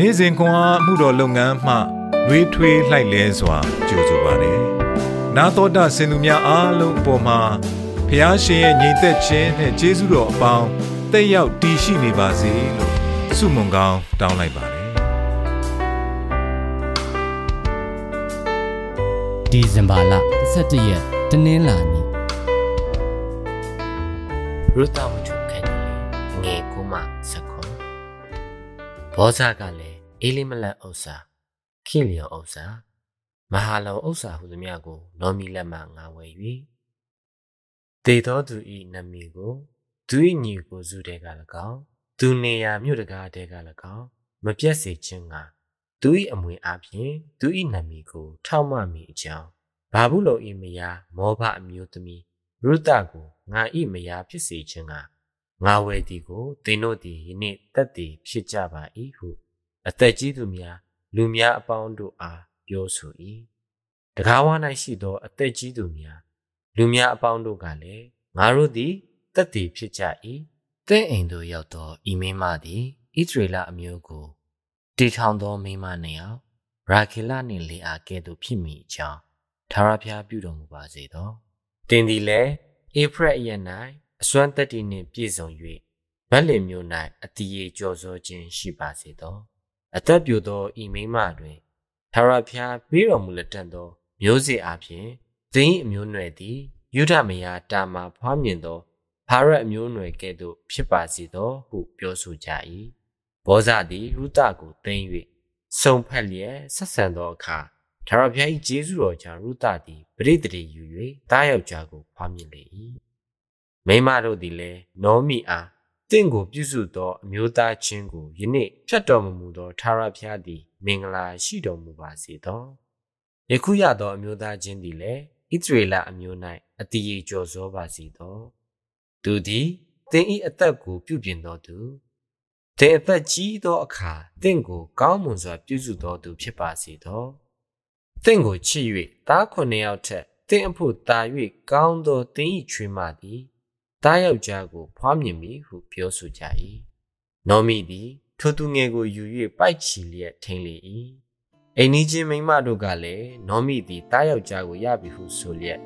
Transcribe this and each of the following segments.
နေ့စဉ်ခွန်အားမှုတော်လုပ်ငန်းမှနှွေးထွေးလှိုက်လဲစွာကြိုဆိုပါတယ်။နာတော်တာစင်သူများအားလုံးအပေါ်မှာဖះရှင်ရဲ့ညီသက်ခြင်းနဲ့ကျေးဇူးတော်အပေါင်းတက်ရောက်တည်ရှိနေပါစေလို့ဆုမွန်ကောင်းတောင်းလိုက်ပါတယ်။ဒီဇင်ဘာလ17ရက်တနင်္လာနေ့ရုတဝတ္ထုခန်းကြီးငယ်ကူမစခွန် ဘောဇကလည်းအေလိမလတ်ဥစ္စာခိလျောဥစ္စာမဟာလောဥစ္စာဟုသမျှကိုနောမီလက်မှငါဝယ်၍တေသောသူဤနမီကိုသူ၏ညီကိုစုတဲ့က၎င်းသူနေရာမြို့တကားတဲ့က၎င်းမပြတ်စေခြင်းကသူ၏အမွေအပြင်သူ၏နမီကို ထောက်မမိအကြောင်းဘာဘူးလုံဤမယားမောဘအမျိုးသမီးရုတကိုငါဤမယားဖြစ်စေခြင်းက ငါဝယ်သည်ကိုသင်တို့သည်ယနေ့တက်တည်ဖြစ်ကြပါ၏ဟုအသက်ကြီးသူများလူများအပေါင်းတို့အားပြောဆို၏တကားဝ၌ရှိသော အသက်ကြီးသူများလူများအပေါင်းတို့ကလည်းငါတို့သည်တက်တည်ဖြစ်ကြ၏တဲ့အိမ်သို့ရောက်သောဤမိမသည်ဣသရေလအမျိုးကိုတည်ထောင်သောမိမနှစ်ယောက်ရာခေလနှင့်လေအာကဲ့သို့ဖြစ်မိအကြောင်းသာရဖျားပြုတော်မူပါစေသောတင်သည်လည်းဧဖရက်ရ၌ အစွမ်းတက်တည်နှင့်ပြည့်စုံ၍ဗက်လင်မျိုး၌အတီးရေကြော်စောခြင်းရှိပါစေသောအသက်ပြိုသောဤမိမတွင်သာရဖျားပြီးတော်မူလက်တန်သော မျိုးစေ့အပြင်သင်၏အမျိုးနွယ်သည်ယုဒမယာတာမာဖွားမြင်သောဖာရက်အမျိုးနွယ်ကဲ့သို့ဖြစ်ပါစေသောဟုပြောဆိုကြ၏ဘောဇသည်ရုတကိုသိမ့်၍စုံဖက်လျက်ဆက်ဆံသောအခါထာဝရဘုရား၏ကျေးဇူးတော်ကြောင့်ရုသသည်ပရိသေယူ၍တားယောက်ျားကိုဖွားမြင်လေ၏ မိမတို့သည်လည်းနောမိအားတင့်ကိုပြုစုသောအမျိုးသားချင်းကိုယနေ့ဖြတ်တော်မမူသောထာဝရဘုရားသည် မင်္ဂလာရှိတော်မူပါစေသောယခုရသောအမျိုးသားချင်းသည်လည်းဣသရေလအမျိုး၌အတည်ရကျော်စောပါစေသောသူသည်သင်၏အသက်ကိုပြုပြင်တော်သူသင်အသက်ကြီးသောအခါသင်ကိုကောင်းမွန်စွာပြုစုတော်သူဖြစ်ပါစေသောသင်ကိုချစ်၍သားခုနှစ်ယောက်ထက်သင်အဖို့တာ၍ကောင်းသောသင်၏ချွေးမသည် သားယောက်ျားကိုဖွားမြင်ပြီဟုပြောဆိုကြ၏နောမီသည်ထိုသူငယ်ကိုယူ၍ပိုက်ချီလျက်ထိန်လေ၏အိမ်နီးချင်းမိန်းမတို့ကလည်းနောမီသည်တားယောက်ျားကိုရပြီဟုဆိုလျက်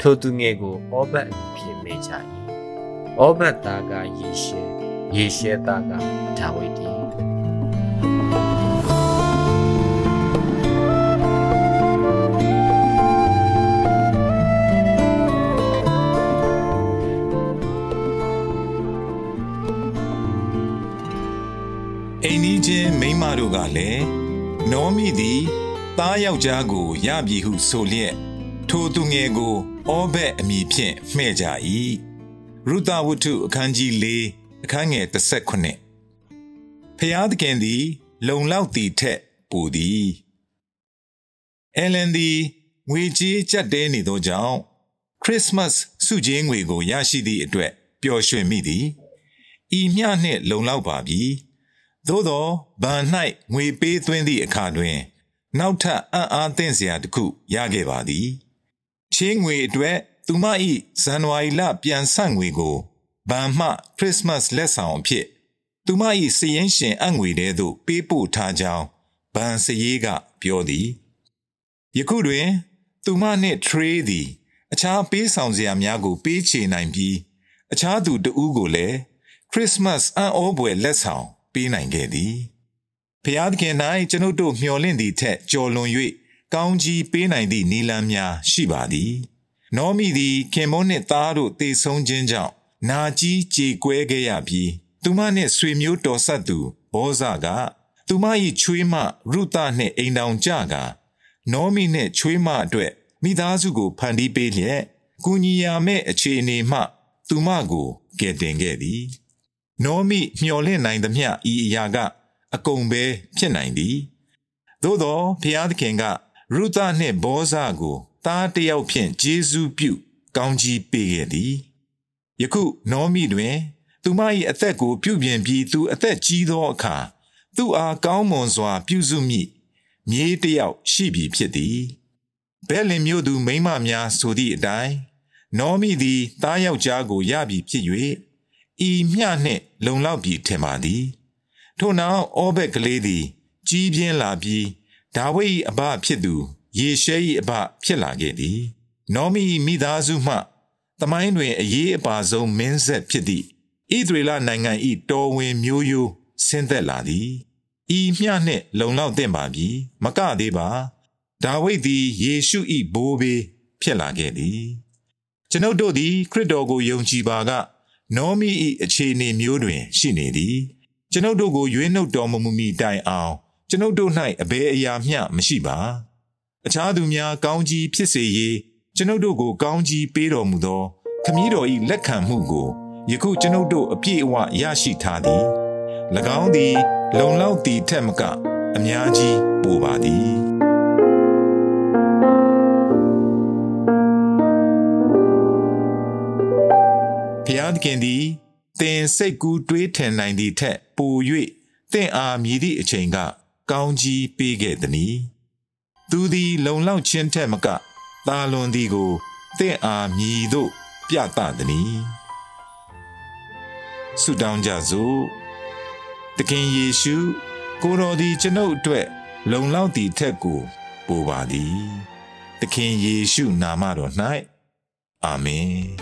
ထိုသူငယ်ကိုဩဘတ်အဖြစ်မေးကြ၏ဩဘတ်သားကယေရှဲယေရှဲသားကဒါဝိဒ်တည်း အိမ်နီးချင်းမိန်းမတို့ကလည်းနောမိသည်သားယောက်ျားကိုရပြီဟုဆိုလျက်ထိုသူငယ်ကိုဩဘက်အမည်ဖြင့်မှဲ့ကြ၏ရုသဝတ္ထုအခန်းကြီး၄အခန်းငယ်39ဖျားသခင်သည် လုံလောက်သည်ထက်ပိုသည်အလန်သည်ငွေကြေးကြက်တဲနေသောကြောင့်ခရစ်စမတ်စုချင်းငွေကိုရရှိသည့်အတွက်ပျော်ရွှင်မိသည်ဤမျှနှင့်လုံလောက်ပါပြီ သို့သောဗန်၌ငွေပေးသွင်းသည့်အခါတွင် နောက်ထပ်အံ့အားသင့်စရာတစ်ခုရခဲ့ပါသည်ချင်းငွေအတွက်သူမ၏ဇန်နဝါရီလပြန်ဆန့်ငွေကိုဗန်မှခရစ်စမတ်လက်ဆောင်အဖြစ်သူမ၏စည်ရင်ရှင်အငွေထဲသို့ပေးပို့ထားကြောင်းဗန်စရေးကပြောသည်ယခုတွင် သူမနှင့်ထရေးသည် အခြားပေးဆောင်စရာများကို ပေးချေနိုင်ပြီး အခြားသူတဦးကိုလည်းခရစ်စမတ်အံ့ဩဖွယ်လက်ဆောင် ပေးနိုင်ခဲ့သည်ဖျားသခင်၌ကျွန်ုပ်တို့မျှော်လင့်သည့်ထက်ကျော်လွန်၍ကောင်းကြီးပေးနိုင်သည့်နီလန်းများရှိပါသည်နောမီသည်ခင်မုန်းနှင့်သားတို့တေဆုံးခြင်းကြောင့်နာကြီးကြေကွဲခဲ့ရပြီးသူမနှင့်ဆွေမျိုးတော်ဆက်သူဘောဇကသူမ၏ချွေးမရုသနှင့်အိမ်တောင်ကြကနောမီနှင့်ချွေးမအတွက်မိသားစုကိုဖန်တီးပေးလျက်ကုညီယာမဲ့အခြေအနေမှ သူမကိုကယ်တင်ခဲ့သည် နောမိမျှော်လင့်နိုင်သမျှဤအရာကအကုန်ပဲဖြစ်နိုင်သည်သို့သောဘုရားသခင်ကရုသနှင့်ဘောဇကိုသားတယောက်ဖြင့်ဂျေဇုပြု ကောင်းကြီးပေးခဲ့သည်ယခုနောမိတွင် သူမ၏အသက်ကိုပြုပြင်ပြီးသူအသက်ကြီးသောအခါသူအားကောင်းမွန်စွာ ပြုစုမိမြေးတယောက်ရှိပြီဖြစ်သည်ဘဲလင်မျိုးသူမိမများဆိုသည့်အတိုင်းနောမိသည်သားယောက်ျားကိုရပြီဖြစ်၍ ဤမျှနှင့်လုံလောက်ပြီထင်ပါသည်ထို့နောက်အောဘက်ကလေးသည် ကြီးပြင်းလာပြီးဒါဝိဒ်၏အဘဖြစ်သူယေရှဲ၏အဘဖြစ်လာခဲ့သည်နောမီ၏မိသားစုမှတမိုင်းတွင်အရေးအပါဆုံးမင်းဆက်ဖြစ်သည့်ဣသရေလနိုင်ငံ၏တော်ဝင်မျိုးရိုးဆင်းသက်လာသည်ဤမျှနှင့်လုံလောက်သင့်ပါပြီမကသေးပါဒါဝိဒ်သည်ယေရှု၏ဘိုးဘေးဖြစ်လာခဲ့သည်ကျွန်ုပ်တို့သည်ခရစ်တော်ကိုယုံကြည်ပါက နောမီ၏အခြေအနေမျိုးတွင် ရှိနေသည်ကျွန်ုပ်တို့ကိုရွေးနှုတ်တော်မမူမီတိုင်အောင်ကျွန်ုပ်တို့၌အဘယ်အရာမျှမရှိပါအခြားသူများကောင်းကြီးဖြစ်စေရေးကျွန်ုပ်တို့ကိုကောင်းကြီးပေးတော်မူသောခမည်းတော်၏လက်ခံမှုကိုယခုကျွန်ုပ်တို့အပြည့်အဝရရှိထားသည်၎င်းသည် လုံလောက်သည်ထက်မကအများကြီးပိုပါသည် ခင်သည်သင်စိတ်ကူးတွေးထင်နိုင်သည့်ထက်ပို၍သင်အားမြည်သည့်အချိန်က ကောင်းကြီးပေးခဲ့သည်။သူသည် လုံလောက်ခြင်းထက်မကသာလွန်သည်ကိုသင်အားမြည်သို့ပြသသည်။ဆုတောင်းကြစို့။သခင်ယေရှုကိုတော်သည်ကျွန်ုပ်အတွက် လုံလောက်သည့်ထက်ကိုပိုပါသည်။သခင်ယေရှုနာမတော်၌အာမင်။